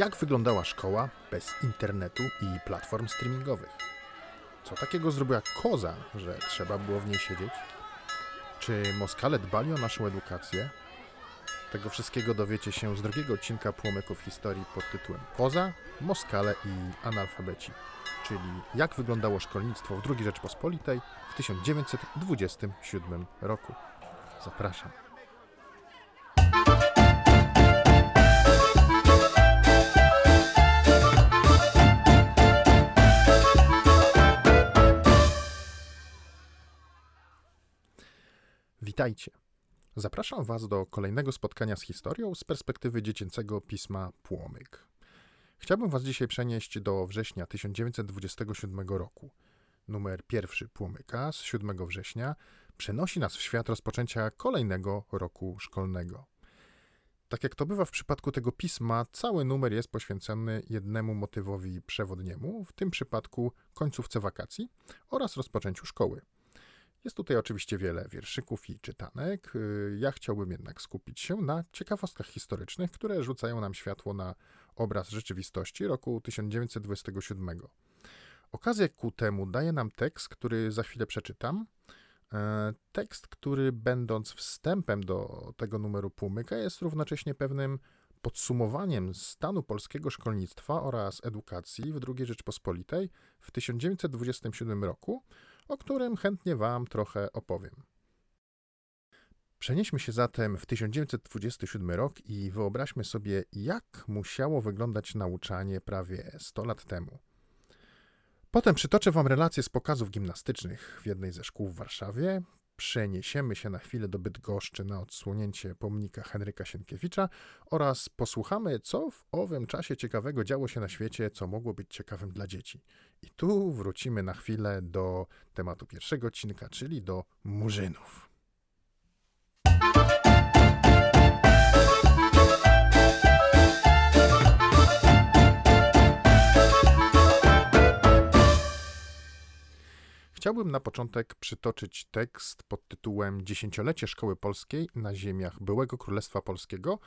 Jak wyglądała szkoła bez internetu i platform streamingowych? Co takiego zrobiła koza, że trzeba było w niej siedzieć? Czy Moskale dbali o naszą edukację? Tego wszystkiego dowiecie się z drugiego odcinka Płomyków Historii pod tytułem Koza, Moskale i analfabeci, czyli jak wyglądało szkolnictwo w II Rzeczpospolitej w 1927 roku. Zapraszam. Witajcie. Zapraszam Was do kolejnego spotkania z historią z perspektywy dziecięcego pisma Płomyk. Chciałbym Was dzisiaj przenieść do września 1927 roku. Numer pierwszy Płomyka z 7 września przenosi nas w świat rozpoczęcia kolejnego roku szkolnego. Tak jak to bywa w przypadku tego pisma, cały numer jest poświęcony jednemu motywowi przewodniemu, w tym przypadku końcówce wakacji oraz rozpoczęciu szkoły. Jest tutaj oczywiście wiele wierszyków i czytanek. Y, ja chciałbym jednak skupić się na ciekawostkach historycznych, które rzucają nam światło na obraz rzeczywistości roku 1927. Okazję ku temu daje nam tekst, który za chwilę przeczytam. E, tekst, który będąc wstępem do tego numeru Płomyka jest równocześnie pewnym podsumowaniem stanu polskiego szkolnictwa oraz edukacji w II Rzeczpospolitej w 1927 roku, o którym chętnie Wam trochę opowiem. Przenieśmy się zatem w 1927 rok i wyobraźmy sobie, jak musiało wyglądać nauczanie prawie 100 lat temu. Potem przytoczę Wam relacje z pokazów gimnastycznych w jednej ze szkół w Warszawie, przeniesiemy się na chwilę do Bydgoszczy na odsłonięcie pomnika Henryka Sienkiewicza oraz posłuchamy, co w owym czasie ciekawego działo się na świecie, co mogło być ciekawym dla dzieci. I tu wrócimy na chwilę do tematu pierwszego odcinka, czyli do murzynów. Chciałbym na początek przytoczyć tekst pod tytułem Dziesięciolecie Szkoły Polskiej na ziemiach byłego Królestwa Polskiego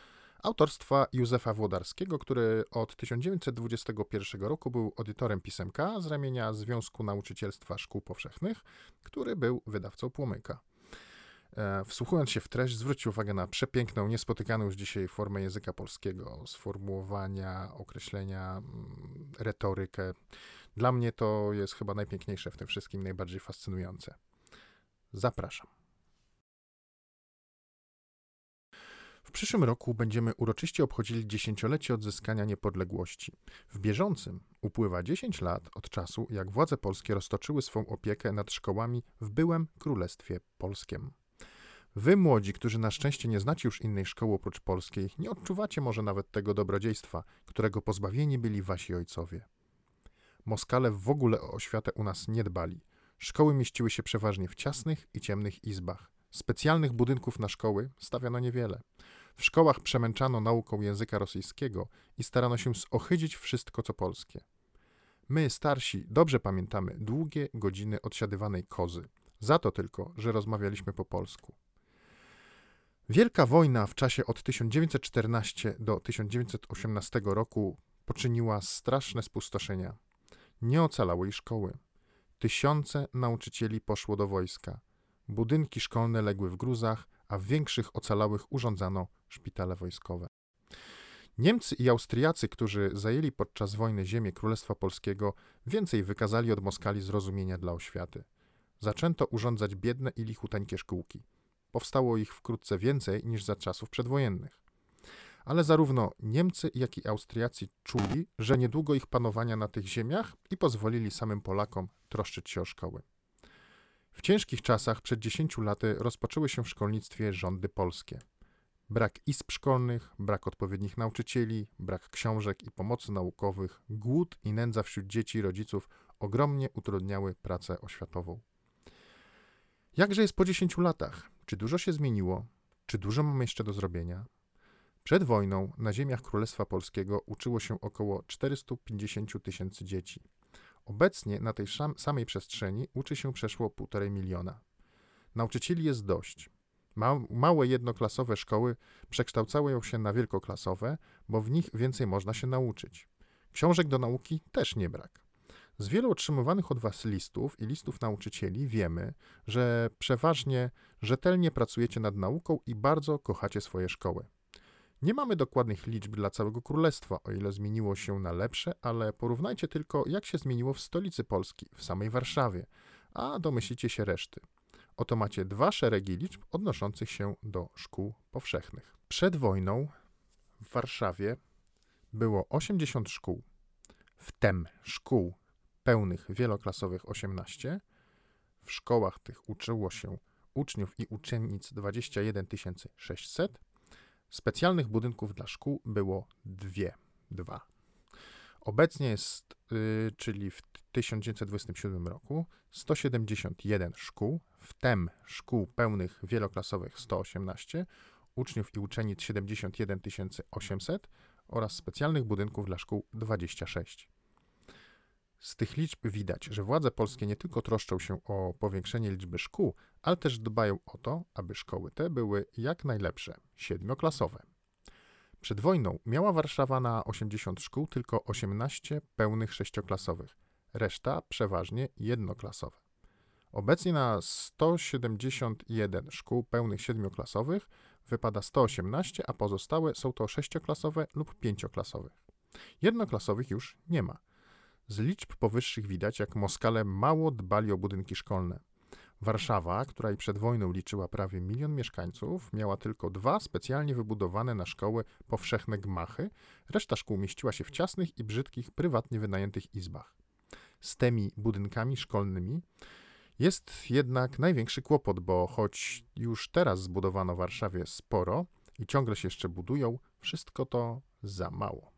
autorstwa Józefa Włodarskiego, który od 1921 roku był audytorem pisemka z ramienia Związku Nauczycielstwa Szkół Powszechnych, który był wydawcą Płomyka. E, wsłuchując się w treść, zwróćcie uwagę na przepiękną, niespotykaną już dzisiaj formę języka polskiego, sformułowania, określenia, mm, retorykę. Dla mnie to jest chyba najpiękniejsze w tym wszystkim, najbardziej fascynujące. Zapraszam. W przyszłym roku będziemy uroczyście obchodzili dziesięciolecie odzyskania niepodległości. W bieżącym upływa 10 lat od czasu, jak władze polskie roztoczyły swą opiekę nad szkołami w byłym Królestwie Polskim. Wy, młodzi, którzy na szczęście nie znacie już innej szkoły oprócz polskiej, nie odczuwacie może nawet tego dobrodziejstwa, którego pozbawieni byli wasi ojcowie. Moskale w ogóle o oświatę u nas nie dbali. Szkoły mieściły się przeważnie w ciasnych i ciemnych izbach. Specjalnych budynków na szkoły stawiano niewiele. W szkołach przemęczano nauką języka rosyjskiego i starano się zohydzić wszystko, co polskie. My, starsi, dobrze pamiętamy długie godziny odsiadywanej kozy, za to tylko, że rozmawialiśmy po polsku. Wielka wojna w czasie od 1914 do 1918 roku poczyniła straszne spustoszenia. Nie ocalały szkoły. Tysiące nauczycieli poszło do wojska. Budynki szkolne legły w gruzach, a w większych ocalałych urządzano szpitale wojskowe. Niemcy i Austriacy, którzy zajęli podczas wojny ziemię Królestwa Polskiego, więcej wykazali od Moskali zrozumienia dla oświaty. Zaczęto urządzać biedne i lichuteńkie szkółki. Powstało ich wkrótce więcej niż za czasów przedwojennych ale zarówno Niemcy, jak i Austriacy czuli, że niedługo ich panowania na tych ziemiach i pozwolili samym Polakom troszczyć się o szkoły. W ciężkich czasach przed 10 laty rozpoczęły się w szkolnictwie rządy polskie. Brak izb szkolnych, brak odpowiednich nauczycieli, brak książek i pomocy naukowych, głód i nędza wśród dzieci i rodziców ogromnie utrudniały pracę oświatową. Jakże jest po 10 latach? Czy dużo się zmieniło? Czy dużo mamy jeszcze do zrobienia? Przed wojną na ziemiach Królestwa Polskiego uczyło się około 450 tysięcy dzieci. Obecnie na tej samej przestrzeni uczy się przeszło 1,5 miliona. Nauczycieli jest dość. Ma, małe jednoklasowe szkoły przekształcały się na wielkoklasowe, bo w nich więcej można się nauczyć. Książek do nauki też nie brak. Z wielu otrzymywanych od Was listów i listów nauczycieli wiemy, że przeważnie rzetelnie pracujecie nad nauką i bardzo kochacie swoje szkoły. Nie mamy dokładnych liczb dla całego królestwa, o ile zmieniło się na lepsze, ale porównajcie tylko, jak się zmieniło w stolicy Polski, w samej Warszawie, a domyślicie się reszty. Oto macie dwa szeregi liczb odnoszących się do szkół powszechnych. Przed wojną w Warszawie było 80 szkół, wtem szkół pełnych wieloklasowych 18. W szkołach tych uczyło się uczniów i uczennic 21 600. Specjalnych budynków dla szkół było dwie, dwa. Obecnie jest, yy, czyli w 1927 roku, 171 szkół, wtem szkół pełnych wieloklasowych 118, uczniów i uczennic 71 800 oraz specjalnych budynków dla szkół 26. Z tych liczb widać, że władze polskie nie tylko troszczą się o powiększenie liczby szkół, ale też dbają o to, aby szkoły te były jak najlepsze, siedmioklasowe. Przed wojną miała Warszawa na 80 szkół tylko 18 pełnych sześcioklasowych, reszta przeważnie jednoklasowe. Obecnie na 171 szkół pełnych siedmioklasowych wypada 118, a pozostałe są to sześcioklasowe lub pięcioklasowych. Jednoklasowych już nie ma. Z liczb powyższych widać, jak Moskale mało dbali o budynki szkolne. Warszawa, która i przed wojną liczyła prawie milion mieszkańców, miała tylko dwa specjalnie wybudowane na szkoły powszechne gmachy, reszta szkół mieściła się w ciasnych i brzydkich, prywatnie wynajętych izbach. Z tymi budynkami szkolnymi jest jednak największy kłopot, bo choć już teraz zbudowano w Warszawie sporo i ciągle się jeszcze budują, wszystko to za mało.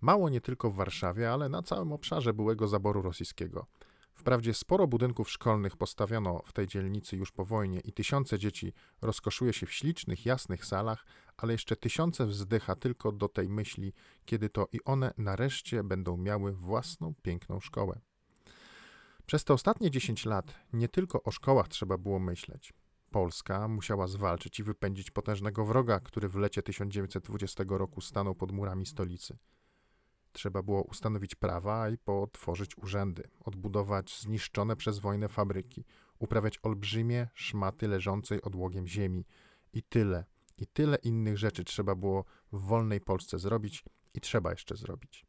Mało nie tylko w Warszawie, ale na całym obszarze byłego zaboru rosyjskiego. Wprawdzie sporo budynków szkolnych postawiono w tej dzielnicy już po wojnie i tysiące dzieci rozkoszuje się w ślicznych, jasnych salach, ale jeszcze tysiące wzdycha tylko do tej myśli, kiedy to i one nareszcie będą miały własną piękną szkołę. Przez te ostatnie 10 lat nie tylko o szkołach trzeba było myśleć. Polska musiała zwalczyć i wypędzić potężnego wroga, który w lecie 1920 roku stanął pod murami stolicy. Trzeba było ustanowić prawa i potworzyć urzędy, odbudować zniszczone przez wojnę fabryki, uprawiać olbrzymie szmaty leżącej odłogiem ziemi i tyle, i tyle innych rzeczy trzeba było w wolnej Polsce zrobić i trzeba jeszcze zrobić.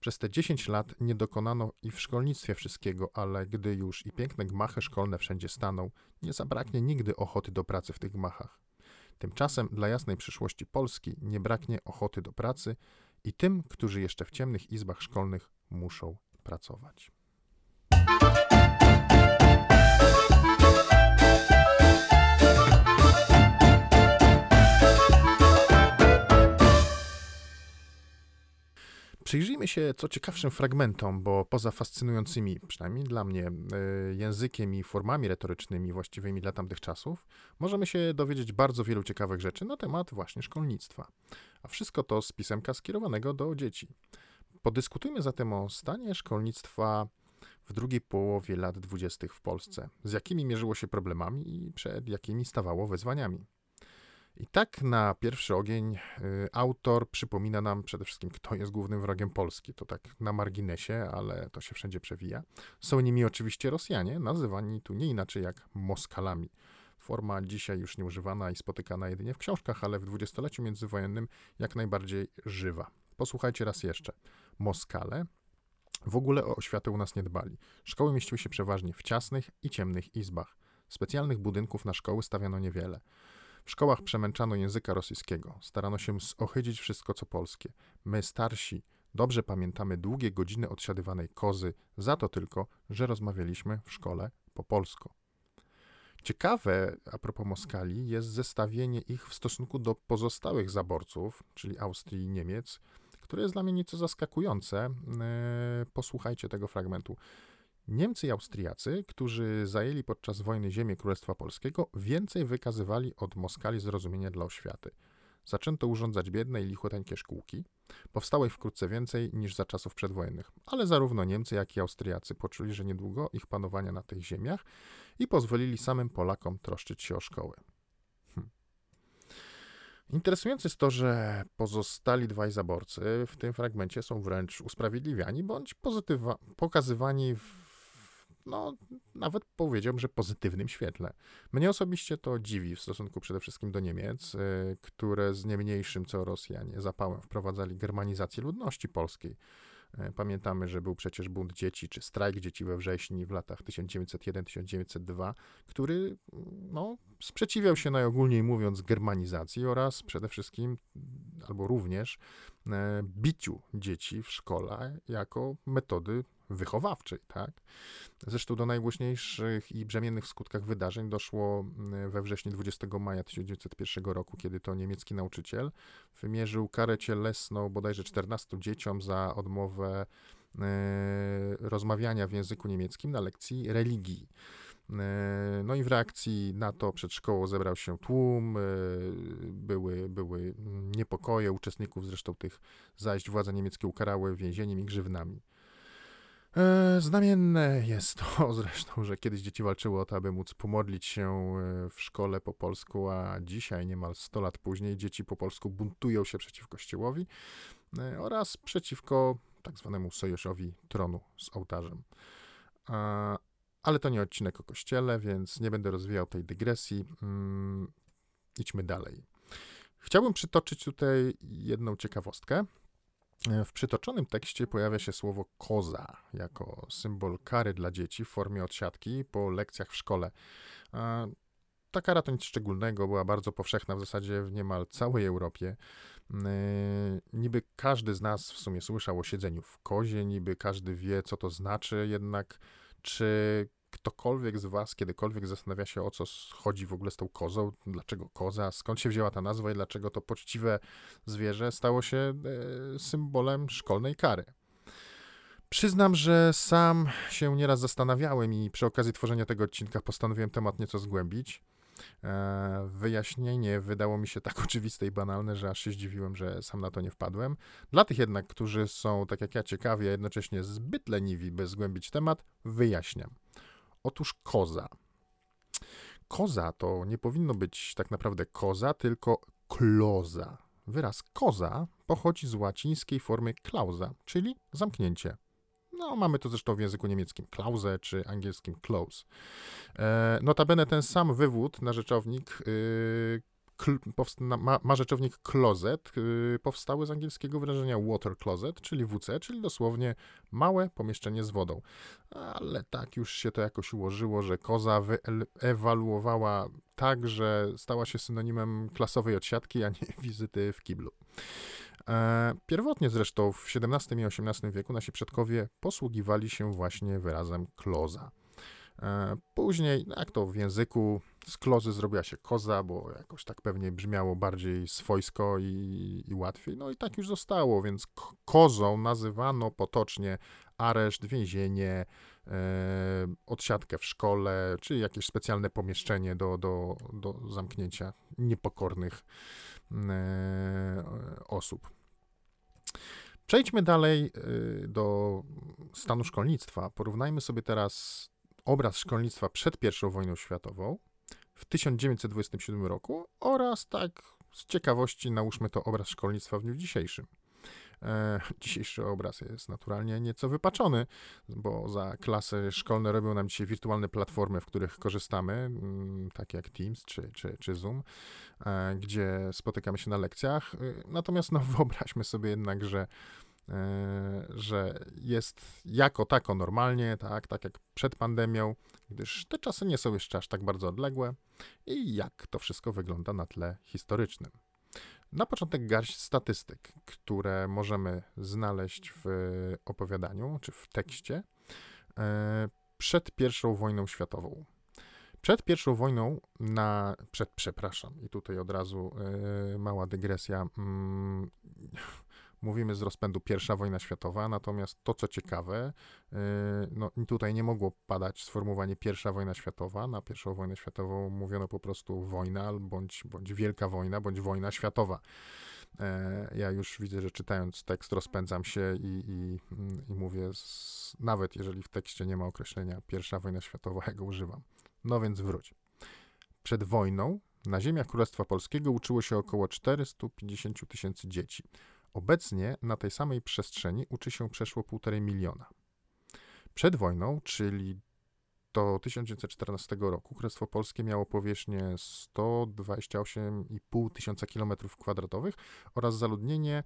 Przez te 10 lat nie dokonano i w szkolnictwie wszystkiego, ale gdy już i piękne gmachy szkolne wszędzie staną, nie zabraknie nigdy ochoty do pracy w tych gmachach. Tymczasem dla jasnej przyszłości Polski nie braknie ochoty do pracy i tym, którzy jeszcze w ciemnych izbach szkolnych muszą pracować. Przyjrzyjmy się co ciekawszym fragmentom, bo poza fascynującymi, przynajmniej dla mnie, e, językiem i formami retorycznymi właściwymi dla tamtych czasów, możemy się dowiedzieć bardzo wielu ciekawych rzeczy na temat właśnie szkolnictwa. A wszystko to z pisemka skierowanego do dzieci. Podyskutujmy zatem o stanie szkolnictwa w drugiej połowie lat dwudziestych w Polsce, z jakimi mierzyło się problemami i przed jakimi stawało wyzwaniami. I tak na pierwszy ogień y, autor przypomina nam przede wszystkim, kto jest głównym wrogiem Polski. To tak na marginesie, ale to się wszędzie przewija. Są nimi oczywiście Rosjanie, nazywani tu nie inaczej jak Moskalami. Forma dzisiaj już nieużywana i spotykana jedynie w książkach, ale w dwudziestoleciu międzywojennym jak najbardziej żywa. Posłuchajcie raz jeszcze. Moskale w ogóle o oświatę u nas nie dbali. Szkoły mieściły się przeważnie w ciasnych i ciemnych izbach. Specjalnych budynków na szkoły stawiano niewiele. W szkołach przemęczano języka rosyjskiego, starano się zohydzić wszystko co polskie. My, starsi, dobrze pamiętamy długie godziny odsiadywanej kozy, za to tylko, że rozmawialiśmy w szkole po polsku. Ciekawe, a propos Moskali, jest zestawienie ich w stosunku do pozostałych zaborców, czyli Austrii i Niemiec, które jest dla mnie nieco zaskakujące. E, posłuchajcie tego fragmentu. Niemcy i Austriacy, którzy zajęli podczas wojny ziemię Królestwa Polskiego, więcej wykazywali od Moskali zrozumienia dla oświaty. Zaczęto urządzać biedne i lichoteńkie szkółki. Powstało ich wkrótce więcej niż za czasów przedwojennych, ale zarówno Niemcy, jak i Austriacy poczuli, że niedługo ich panowania na tych ziemiach i pozwolili samym Polakom troszczyć się o szkoły. Interesujące jest to, że pozostali dwaj zaborcy w tym fragmencie są wręcz usprawiedliwiani bądź pokazywani w, no, nawet powiedziałbym, że pozytywnym świetle. Mnie osobiście to dziwi w stosunku przede wszystkim do Niemiec, y, które z nie mniejszym co Rosjanie zapałem wprowadzali germanizację ludności polskiej. Y, Pamiętamy, że był przecież bunt dzieci, czy strajk dzieci we wrześniu w latach 1901-1902, który no, sprzeciwiał się najogólniej mówiąc germanizacji oraz przede wszystkim, albo również e, biciu dzieci w szkole jako metody wychowawczej, tak? Zresztą do najgłośniejszych i brzemiennych w skutkach wydarzeń doszło e, we wrześniu 20 maja 1901 roku, kiedy to niemiecki nauczyciel wymierzył karę cielesną bodajże 14 dzieciom za odmowę e, rozmawiania w języku niemieckim na lekcji religii. E, No i w reakcji na to przed szkołą zebrał się tłum, e, były, były niepokoje uczestników, zresztą tych zajść władze niemieckie ukarały więzieniem i grzywnami. E, Znamienne jest to zresztą, że kiedyś dzieci walczyły o to, aby móc pomodlić się e, w szkole po polsku, a dzisiaj, niemal 100 lat później, dzieci po polsku buntują się przeciw Kościołowi e, oraz przeciwko tak zwanemu sojuszowi tronu z ołtarzem. Ale to nie odcinek o Kościele, więc nie będę rozwijał tej dygresji. Mm, Idźmy dalej. Chciałbym przytoczyć tutaj jedną ciekawostkę. W przytoczonym tekście pojawia się słowo koza jako symbol kary dla dzieci w formie odsiadki po lekcjach w szkole. Ta kara to nic szczególnego, była bardzo powszechna w zasadzie w niemal całej Europie. Yy, Niby każdy z nas w sumie słyszał o siedzeniu w kozie, niby każdy wie, co to znaczy, jednak czy ktokolwiek z Was kiedykolwiek zastanawia się, o co chodzi w ogóle z tą kozą? Dlaczego koza? Skąd się wzięła ta nazwa i dlaczego to poczciwe zwierzę stało się e, symbolem szkolnej kary? Przyznam, że sam się nieraz zastanawiałem i przy okazji tworzenia tego odcinka postanowiłem temat nieco zgłębić. E, Wyjaśnienie wydało mi się tak oczywiste i banalne, że aż się zdziwiłem, że sam na to nie wpadłem. Dla tych jednak, którzy są tak jak ja ciekawi, a jednocześnie zbyt leniwi, by zgłębić temat, wyjaśniam. Otóż koza. Koza to nie powinno być tak naprawdę koza, tylko kloza. Wyraz koza pochodzi z łacińskiej formy klauza, czyli zamknięcie. No, mamy to zresztą w języku niemieckim klause czy angielskim close. E, notabene ten sam wywód na rzeczownik y, ma, ma rzeczownik closet, y, powstały z angielskiego wyrażenia water closet, czyli WC, czyli dosłownie małe pomieszczenie z wodą. Ale tak już się to jakoś ułożyło, że koza wyewaluowała tak, że stała się synonimem klasowej odsiadki, a nie wizyty w kiblu. E, Pierwotnie zresztą w XVII i XVIII wieku nasi przodkowie posługiwali się właśnie wyrazem kloza. E, Później, no jak to w języku, z klozy zrobiła się koza, bo jakoś tak pewnie brzmiało bardziej swojsko i, i łatwiej. No i tak już zostało, więc kozą nazywano potocznie areszt, więzienie, e, odsiadkę w szkole, czy jakieś specjalne pomieszczenie do, do, do zamknięcia niepokornych e, osób. Przejdźmy dalej y, do stanu szkolnictwa. Porównajmy sobie teraz obraz szkolnictwa przed I wojną światową w 1927 roku oraz tak z ciekawości nałóżmy to obraz szkolnictwa w dniu dzisiejszym. E, Dzisiejszy obraz jest naturalnie nieco wypaczony, bo za klasy szkolne robią nam dzisiaj wirtualne platformy, w których korzystamy, mm, takie jak Teams czy, czy, czy Zoom, e, gdzie spotykamy się na lekcjach. Y, Natomiast no, wyobraźmy sobie jednak, że e, że jest jako tako normalnie, tak, tak jak przed pandemią, gdyż te czasy nie są jeszcze aż tak bardzo odległe i jak to wszystko wygląda na tle historycznym. Na początek garść statystyk, które możemy znaleźć w opowiadaniu czy w tekście e, przed I wojną światową. Przed I wojną na. Przed, przepraszam, i tutaj od razu e, mała dygresja. Mówimy z rozpędu I wojna światowa, natomiast to, co ciekawe, yy, no tutaj nie mogło padać sformułowanie I wojna światowa. Na I wojnę światową mówiono po prostu wojna, bądź, bądź wielka wojna, bądź wojna światowa. E, Ja już widzę, że czytając tekst rozpędzam się i, i, i mówię, z, nawet jeżeli w tekście nie ma określenia I wojna światowa, ja go używam. No więc wróć. Przed wojną Na ziemiach Królestwa Polskiego uczyło się około 450 tysięcy dzieci. Obecnie na tej samej przestrzeni uczy się przeszło 1,5 miliona. Przed wojną, czyli do 1914 roku, Królestwo Polskie miało powierzchnię 128,5 tysiąca kilometrów kwadratowych oraz zaludnienie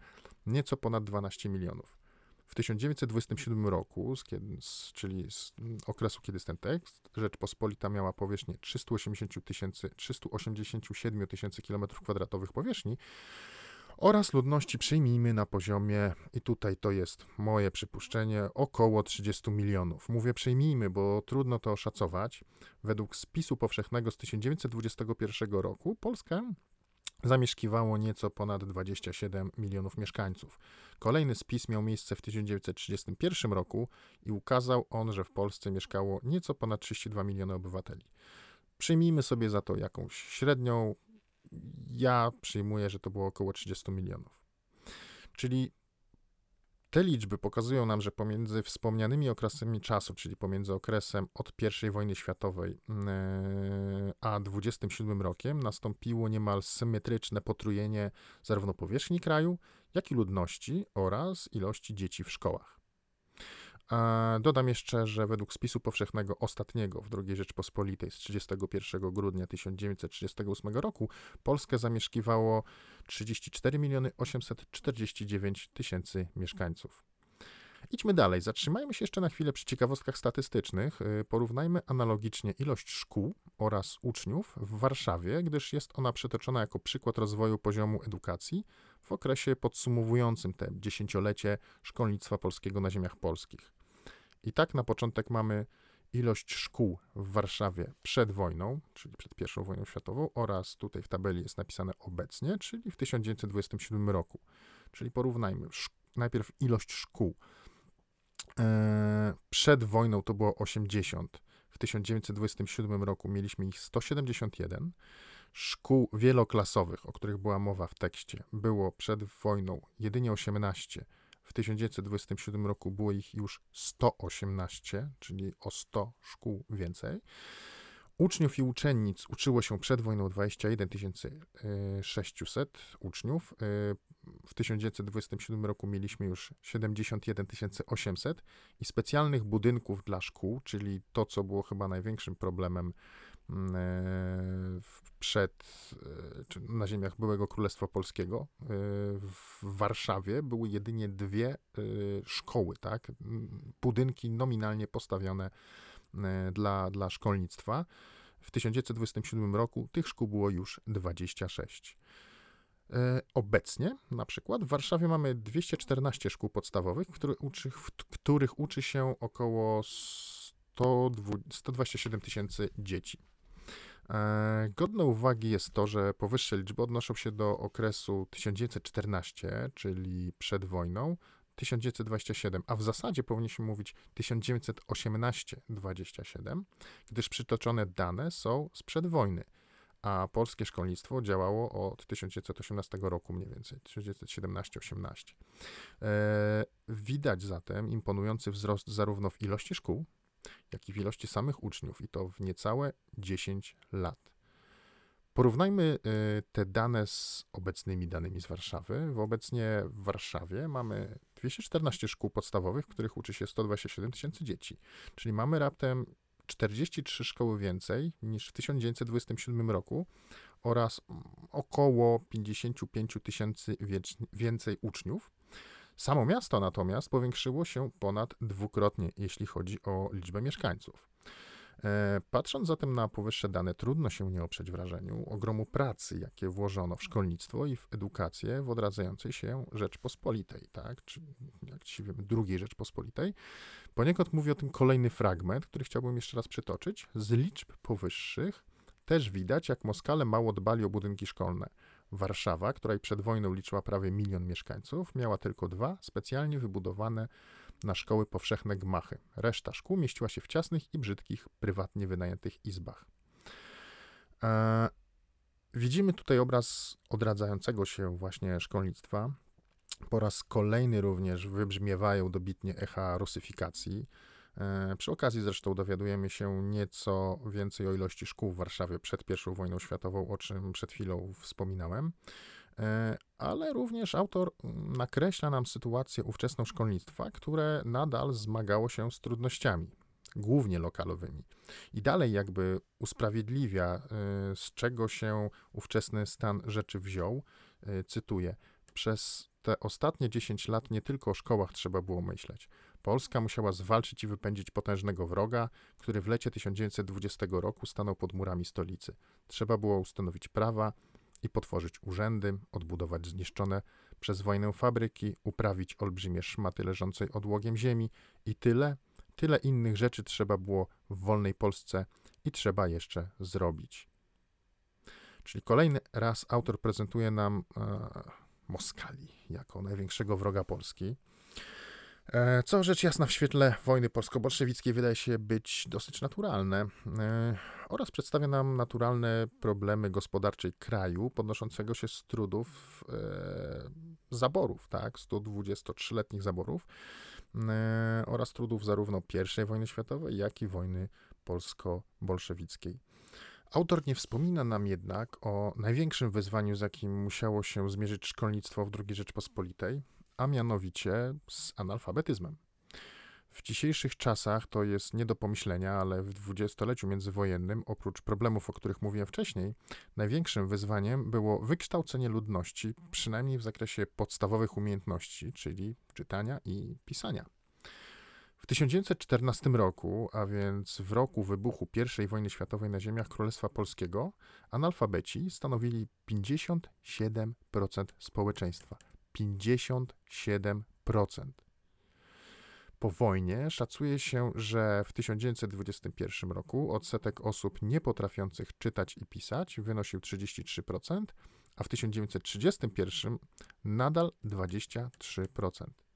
nieco ponad 12 milionów. W 1927 roku, czyli z okresu, kiedy jest ten tekst, Rzeczpospolita miała powierzchnię 380 tysięcy, 387 tysięcy kilometrów kwadratowych powierzchni oraz ludności przyjmijmy na poziomie, i tutaj to jest moje przypuszczenie, około 30 milionów. Mówię przyjmijmy, bo trudno to oszacować. Według spisu powszechnego z 1921 roku Polska zamieszkiwało nieco ponad 27 milionów mieszkańców. Kolejny spis miał miejsce w 1931 roku i ukazał on, że w Polsce mieszkało nieco ponad 32 miliony obywateli. Przyjmijmy sobie za to jakąś średnią. Ja przyjmuję, że to było około 30 milionów. Czyli te liczby pokazują nam, że pomiędzy wspomnianymi okresami czasu, czyli pomiędzy okresem od I wojny światowej e, a 27 rokiem, nastąpiło niemal symetryczne potrujenie zarówno powierzchni kraju, jak i ludności oraz ilości dzieci w szkołach. Dodam jeszcze, że według spisu powszechnego ostatniego w II Rzeczpospolitej z 31 grudnia 1938 roku Polskę zamieszkiwało 34 miliony 849 tysięcy mieszkańców. Idźmy dalej. Zatrzymajmy się jeszcze na chwilę przy ciekawostkach statystycznych. Y, porównajmy analogicznie ilość szkół oraz uczniów w Warszawie, gdyż jest ona przytoczona jako przykład rozwoju poziomu edukacji w okresie podsumowującym te dziesięciolecie szkolnictwa polskiego na ziemiach polskich. I tak na początek mamy ilość szkół w Warszawie przed wojną, czyli przed I wojną światową, oraz tutaj w tabeli jest napisane obecnie, czyli w 1927 roku. Czyli porównajmy najpierw ilość szkół. E, przed wojną to było 80. W 1927 roku mieliśmy ich 171. Szkół wieloklasowych, o których była mowa w tekście, było przed wojną jedynie 18 w 1927 roku było ich już 118, czyli o 100 szkół więcej. Uczniów i uczennic uczyło się przed wojną 21 600 uczniów. W 1927 roku mieliśmy już 71 800 i specjalnych budynków dla szkół, czyli to, co było chyba największym problemem przed, e, czy na ziemiach byłego Królestwa Polskiego e, w Warszawie były jedynie dwie szkoły, tak? Budynki nominalnie postawione dla, dla szkolnictwa. W 1927 roku tych szkół było już 26. E, obecnie na przykład w Warszawie mamy 214 szkół podstawowych, których uczy, w których uczy się około 127 tysięcy dzieci. E, godne uwagi jest to, że powyższe liczby odnoszą się do okresu 1914, czyli przed wojną, 1927, a w zasadzie powinniśmy mówić 1918-27, gdyż przytoczone dane są sprzed wojny a polskie szkolnictwo działało od 1918 roku mniej więcej, 1917-18. E, widać zatem imponujący wzrost zarówno w ilości szkół, jak i w ilości samych uczniów i to w niecałe 10 lat. Porównajmy e, te dane z obecnymi danymi z Warszawy. Obecnie w Warszawie mamy 214 szkół podstawowych, w których uczy się 127 tysięcy dzieci, czyli mamy raptem 43 szkoły więcej niż w 1927 roku oraz około 55 tysięcy więcej uczniów. Samo miasto natomiast powiększyło się ponad dwukrotnie, jeśli chodzi o liczbę mieszkańców. E, patrząc zatem na powyższe dane, trudno się nie oprzeć wrażeniu ogromu pracy, jakie włożono w szkolnictwo i w edukację w odradzającej się Rzeczpospolitej, tak? czy jak ci drugiej Rzeczpospolitej. Poniekąd mówi o tym kolejny fragment, który chciałbym jeszcze raz przytoczyć. Z liczb powyższych też widać, jak Moskale mało dbali o budynki szkolne. Warszawa, której przed wojną liczyła prawie milion mieszkańców, miała tylko dwa specjalnie wybudowane na szkoły powszechne gmachy. Reszta szkół mieściła się w ciasnych i brzydkich, prywatnie wynajętych izbach. E, widzimy tutaj obraz odradzającego się właśnie szkolnictwa. Po raz kolejny również wybrzmiewają dobitnie echa rusyfikacji. E, przy okazji zresztą dowiadujemy się nieco więcej o ilości szkół w Warszawie przed I wojną światową, o czym przed chwilą wspominałem. E, ale również autor nakreśla nam sytuację ówczesną szkolnictwa, które nadal zmagało się z trudnościami, głównie lokalowymi. I dalej jakby usprawiedliwia, e, z czego się ówczesny stan rzeczy wziął. Cytuję: Przez te ostatnie 10 lat nie tylko o szkołach trzeba było myśleć. Polska musiała zwalczyć i wypędzić potężnego wroga, który w lecie 1920 roku stanął pod murami stolicy. Trzeba było ustanowić prawa i potworzyć urzędy, odbudować zniszczone przez wojnę fabryki, uprawić olbrzymie szmaty leżącej odłogiem ziemi i tyle, tyle innych rzeczy trzeba było w wolnej Polsce i trzeba jeszcze zrobić. Czyli kolejny raz autor prezentuje nam e, Moskali jako największego wroga Polski. E, co rzecz jasna w świetle wojny polsko-bolszewickiej wydaje się być dosyć naturalne e, oraz przedstawia nam naturalne problemy gospodarcze kraju podnoszącego się z trudów e, zaborów, tak, 123-letnich zaborów oraz trudów zarówno I wojny światowej, jak i wojny polsko-bolszewickiej. Autor nie wspomina nam jednak o największym wyzwaniu, z jakim musiało się zmierzyć szkolnictwo w II Rzeczpospolitej, a mianowicie z analfabetyzmem. W dzisiejszych czasach to jest nie do pomyślenia, ale w dwudziestoleciu międzywojennym, oprócz problemów, o których mówiłem wcześniej, największym wyzwaniem było wykształcenie ludności, przynajmniej w zakresie podstawowych umiejętności, czyli czytania i pisania. W 1914 roku, a więc w roku wybuchu I wojny światowej na ziemiach Królestwa Polskiego, analfabeci stanowili 57% społeczeństwa. 57%. Po wojnie szacuje się, że w 1921 roku odsetek osób niepotrafiących czytać i pisać wynosił 33%, a w 1931 nadal 23%.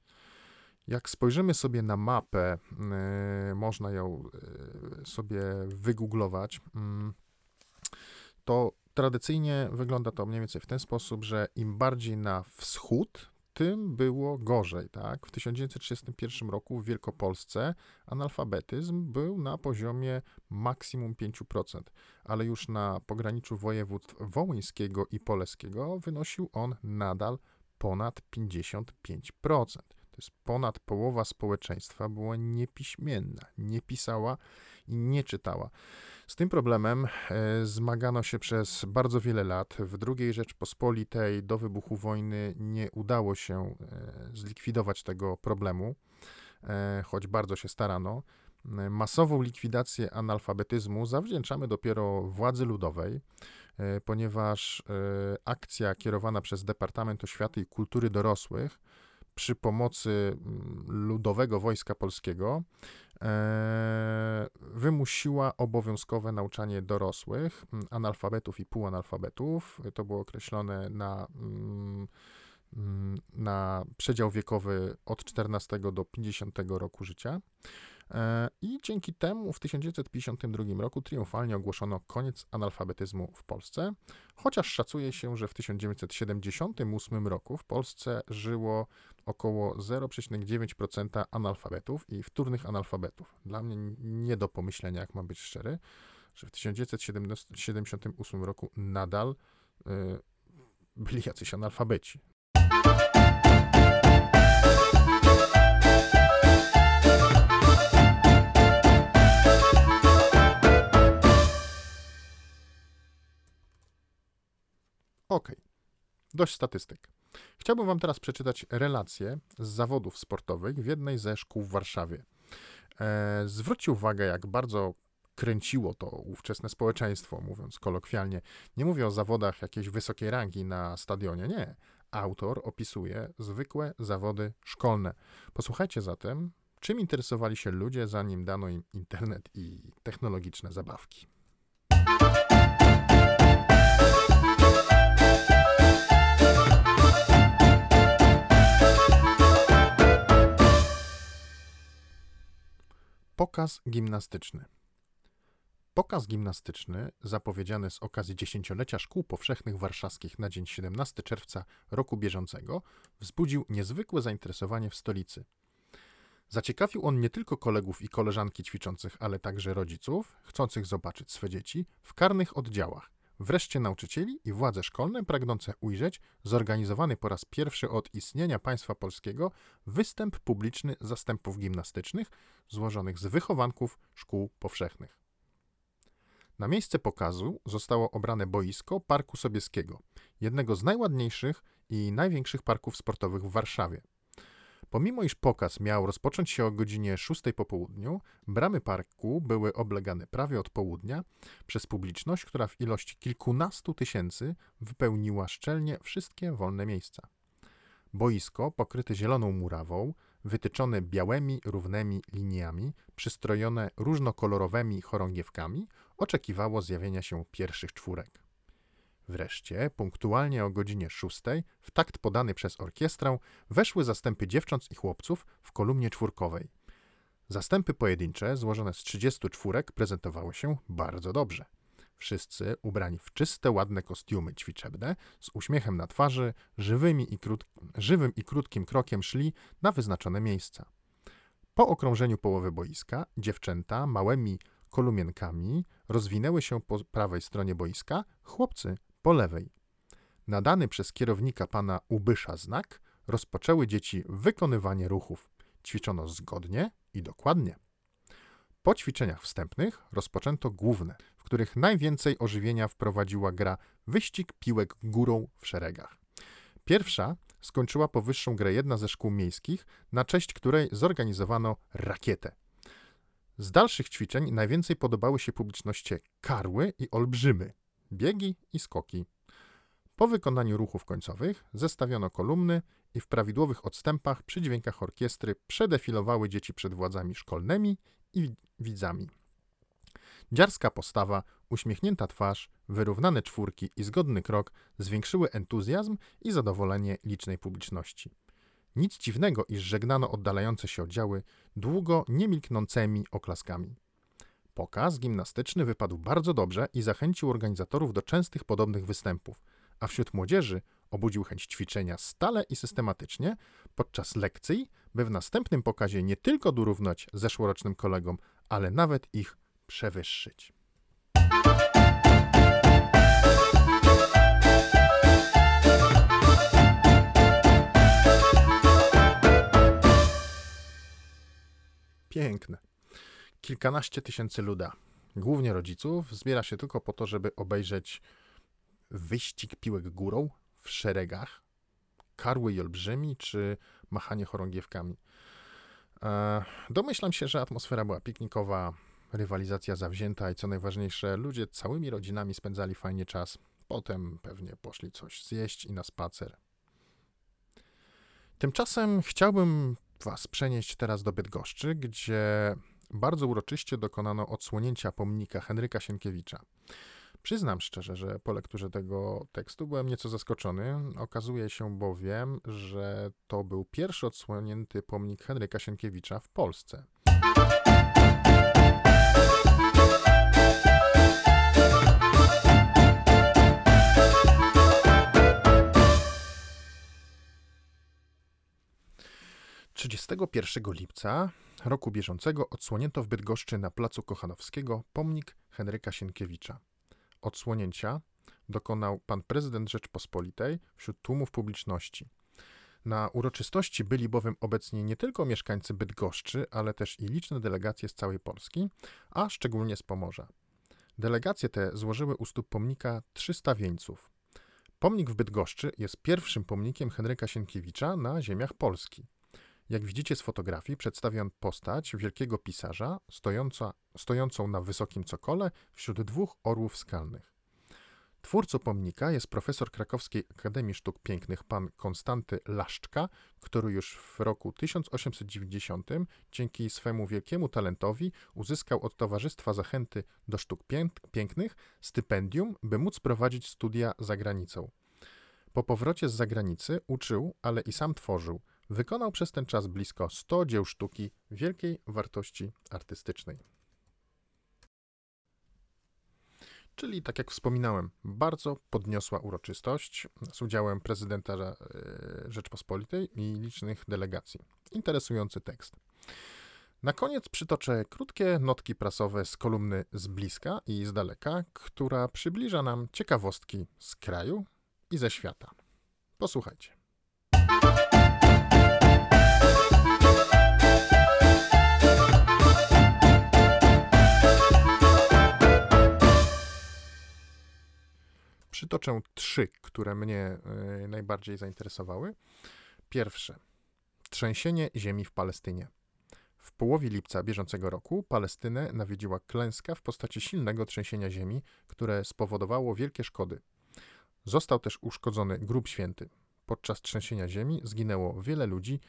Jak spojrzymy sobie na mapę, yy, można ją yy, sobie wygooglować, yy, to tradycyjnie wygląda to mniej więcej w ten sposób, że im bardziej na wschód, tym było gorzej. Tak? W 1931 roku w Wielkopolsce analfabetyzm był na poziomie maksimum 5%, ale już na pograniczu województw wołyńskiego i poleskiego wynosił on nadal ponad 55%. To jest ponad połowa społeczeństwa była niepiśmienna, nie pisała i nie czytała. Z tym problemem e, zmagano się przez bardzo wiele lat. W II Rzeczpospolitej do wybuchu wojny nie udało się e, zlikwidować tego problemu, e, choć bardzo się starano. Masową likwidację analfabetyzmu zawdzięczamy dopiero władzy ludowej, ponieważ akcja kierowana przez Departament Oświaty i Kultury Dorosłych przy pomocy mm, Ludowego Wojska Polskiego e, wymusiła obowiązkowe nauczanie dorosłych, mm, analfabetów i półanalfabetów. To było określone na, mm, na przedział wiekowy od 14 do 50 roku życia. E, I dzięki temu w 1952 roku triumfalnie ogłoszono koniec analfabetyzmu w Polsce, chociaż szacuje się, że w 1978 roku w Polsce żyło około 0,9% analfabetów i wtórnych analfabetów. Dla mnie nie do pomyślenia, jak mam być szczery, że w 1978 roku nadal y, byli jacyś analfabeci. Ok, dość statystyk. Chciałbym Wam teraz przeczytać relację z zawodów sportowych w jednej ze szkół w Warszawie. E, zwróćcie uwagę, jak bardzo kręciło to ówczesne społeczeństwo, mówiąc kolokwialnie. Nie mówię o zawodach jakiejś wysokiej rangi na stadionie, nie. Autor opisuje zwykłe zawody szkolne. Posłuchajcie zatem, czym interesowali się ludzie, zanim dano im internet i technologiczne zabawki. Pokaz gimnastyczny. Pokaz gimnastyczny, zapowiedziany z okazji dziesięciolecia Szkół Powszechnych Warszawskich na dzień 17 czerwca roku bieżącego, wzbudził niezwykłe zainteresowanie w stolicy. Zaciekawił on nie tylko kolegów i koleżanki ćwiczących, ale także rodziców, chcących zobaczyć swe dzieci w karnych oddziałach, wreszcie nauczycieli i władze szkolne pragnące ujrzeć zorganizowany po raz pierwszy od istnienia państwa polskiego występ publiczny zastępów gimnastycznych złożonych z wychowanków szkół powszechnych. Na miejsce pokazu zostało obrane boisko Parku Sobieskiego, jednego z najładniejszych i największych parków sportowych w Warszawie. Pomimo iż pokaz miał rozpocząć się o godzinie 6 po południu, bramy parku były oblegane prawie od południa przez publiczność, która w ilości kilkunastu tysięcy wypełniła szczelnie wszystkie wolne miejsca. Boisko, pokryte zieloną murawą, wytyczone białymi, równymi liniami, przystrojone różnokolorowymi chorągiewkami, oczekiwało zjawienia się pierwszych czwórek. Wreszcie, punktualnie o godzinie szóstej, w takt podany przez orkiestrę, weszły zastępy dziewcząt i chłopców w kolumnie czwórkowej. Zastępy pojedyncze, złożone z 30 czwórek, prezentowały się bardzo dobrze. Wszyscy ubrani w czyste, ładne kostiumy ćwiczebne, z uśmiechem na twarzy, żywymi i krót... żywym i krótkim krokiem szli na wyznaczone miejsca. Po okrążeniu połowy boiska, dziewczęta małymi kolumienkami rozwinęły się po prawej stronie boiska, chłopcy po lewej. Nadany przez kierownika pana Ubysza znak rozpoczęły dzieci wykonywanie ruchów. Ćwiczono zgodnie i dokładnie. Po ćwiczeniach wstępnych rozpoczęto główne, w których najwięcej ożywienia wprowadziła gra wyścig piłek górą w szeregach. Pierwsza skończyła powyższą grę jedna ze szkół miejskich, na cześć której zorganizowano rakietę. Z dalszych ćwiczeń najwięcej podobały się publiczności karły i olbrzymy, biegi i skoki. Po wykonaniu ruchów końcowych zestawiono kolumny i w prawidłowych odstępach przy dźwiękach orkiestry przedefilowały dzieci przed władzami szkolnymi i widzami. Dziarska postawa, uśmiechnięta twarz, wyrównane czwórki i zgodny krok zwiększyły entuzjazm i zadowolenie licznej publiczności. Nic dziwnego, iż żegnano oddalające się oddziały długo niemilknącymi oklaskami. Pokaz gimnastyczny wypadł bardzo dobrze i zachęcił organizatorów do częstych podobnych występów, a wśród młodzieży obudził chęć ćwiczenia stale i systematycznie podczas lekcji, by w następnym pokazie nie tylko dorównać zeszłorocznym kolegom, ale nawet ich przewyższyć. Piękne. Kilkanaście tysięcy luda, głównie rodziców, zbiera się tylko po to, żeby obejrzeć wyścig piłek górą w szeregach, karły i olbrzymi, czy machanie chorągiewkami. E, domyślam się, że atmosfera była piknikowa, rywalizacja zawzięta i co najważniejsze, ludzie całymi rodzinami spędzali fajnie czas. Potem pewnie poszli coś zjeść i na spacer. Tymczasem chciałbym Was przenieść teraz do Bydgoszczy, gdzie bardzo uroczyście dokonano odsłonięcia pomnika Henryka Sienkiewicza. Przyznam szczerze, że po lekturze tego tekstu byłem nieco zaskoczony. Okazuje się bowiem, że to był pierwszy odsłonięty pomnik Henryka Sienkiewicza w Polsce. 31 lipca roku bieżącego odsłonięto w Bydgoszczy na placu Kochanowskiego pomnik Henryka Sienkiewicza. Odsłonięcia dokonał pan prezydent Rzeczpospolitej wśród tłumów publiczności. Na uroczystości byli bowiem obecni nie tylko mieszkańcy Bydgoszczy, ale też i liczne delegacje z całej Polski, a szczególnie z Pomorza. Delegacje te złożyły u stóp pomnika 300 wieńców. Pomnik w Bydgoszczy jest pierwszym pomnikiem Henryka Sienkiewicza na ziemiach Polski. Jak widzicie z fotografii, przedstawiam postać wielkiego pisarza stojąca, stojącą na wysokim cokole wśród dwóch orłów skalnych. Twórcą pomnika jest profesor Krakowskiej Akademii Sztuk Pięknych pan Konstanty Laszczka, który już w roku 1890 dzięki swemu wielkiemu talentowi uzyskał od Towarzystwa Zachęty do Sztuk Pięknych stypendium, by móc prowadzić studia za granicą. Po powrocie z zagranicy uczył, ale i sam tworzył – Wykonał przez ten czas blisko 100 dzieł sztuki wielkiej wartości artystycznej. Czyli, tak jak wspominałem, bardzo podniosła uroczystość z udziałem prezydenta e, Rzeczpospolitej i licznych delegacji. Interesujący tekst. Na koniec przytoczę krótkie notki prasowe z kolumny z bliska i z daleka, która przybliża nam ciekawostki z kraju i ze świata. Posłuchajcie. Przytoczę trzy, które mnie y, najbardziej zainteresowały. Pierwsze. Trzęsienie ziemi w Palestynie. W połowie lipca bieżącego roku Palestynę nawiedziła klęska w postaci silnego trzęsienia ziemi, które spowodowało wielkie szkody. Został też uszkodzony grób święty. Podczas trzęsienia ziemi zginęło wiele ludzi,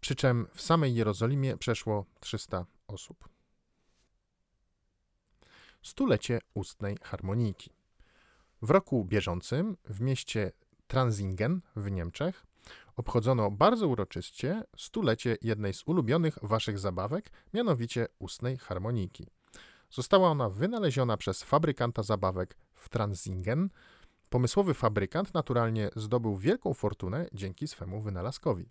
przy czym w samej Jerozolimie przeszło 300 osób. Stulecie ustnej harmonijki. W roku bieżącym w mieście Transingen w Niemczech obchodzono bardzo uroczyście stulecie jednej z ulubionych waszych zabawek, mianowicie ustnej harmonijki. Została ona wynaleziona przez fabrykanta zabawek w Transingen. Pomysłowy fabrykant naturalnie zdobył wielką fortunę dzięki swemu wynalazkowi.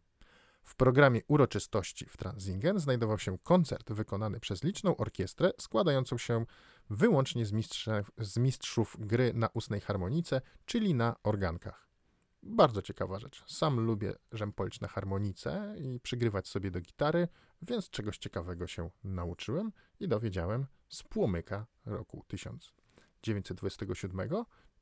W programie uroczystości w Transingen znajdował się koncert wykonany przez liczną orkiestrę składającą się wyłącznie z, z mistrzów gry na ustnej harmonice, czyli na organkach. Bardzo ciekawa rzecz. Sam lubię rzępolić na harmonice i przygrywać sobie do gitary, więc czegoś ciekawego się nauczyłem i dowiedziałem z płomyka roku 1927,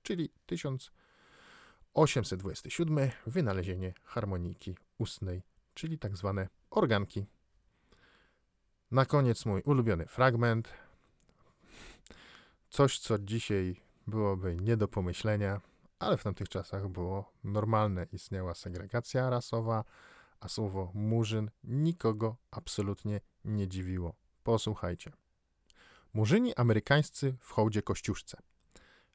czyli 1827 wynalezienie harmoniki ustnej, czyli tak zwane organki. Na koniec mój ulubiony fragment. Coś, co dzisiaj byłoby nie do pomyślenia, ale w tamtych czasach było normalne. Istniała segregacja rasowa, a słowo murzyn nikogo absolutnie nie dziwiło. Posłuchajcie. Murzyni amerykańscy w hołdzie Kościuszce.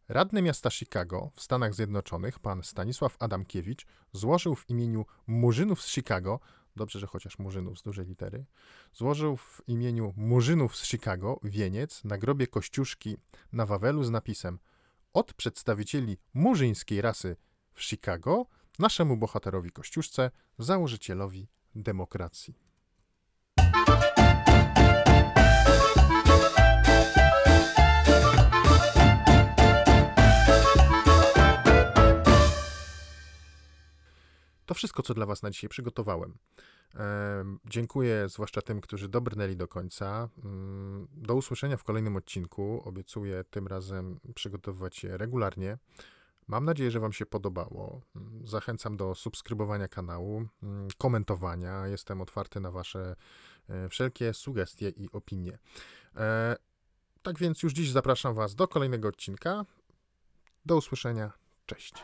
Radny miasta Chicago w Stanach Zjednoczonych, pan Stanisław Adamkiewicz, złożył w imieniu Murzynów z Chicago, dobrze, że chociaż Murzynów z dużej litery, złożył w imieniu Murzynów z Chicago wieniec na grobie Kościuszki na Wawelu z napisem – od przedstawicieli murzyńskiej rasy w Chicago naszemu bohaterowi Kościuszce, założycielowi demokracji. To wszystko, co dla Was na dzisiaj przygotowałem. Dziękuję zwłaszcza tym, którzy dobrnęli do końca. Mm, do usłyszenia w kolejnym odcinku. Obiecuję tym razem przygotowywać się regularnie. Mam nadzieję, że Wam się podobało. Mm, zachęcam do subskrybowania kanału, mm, komentowania. Jestem otwarty na Wasze e, wszelkie sugestie i opinie. E, tak więc już dziś zapraszam Was do kolejnego odcinka. Do usłyszenia. Cześć.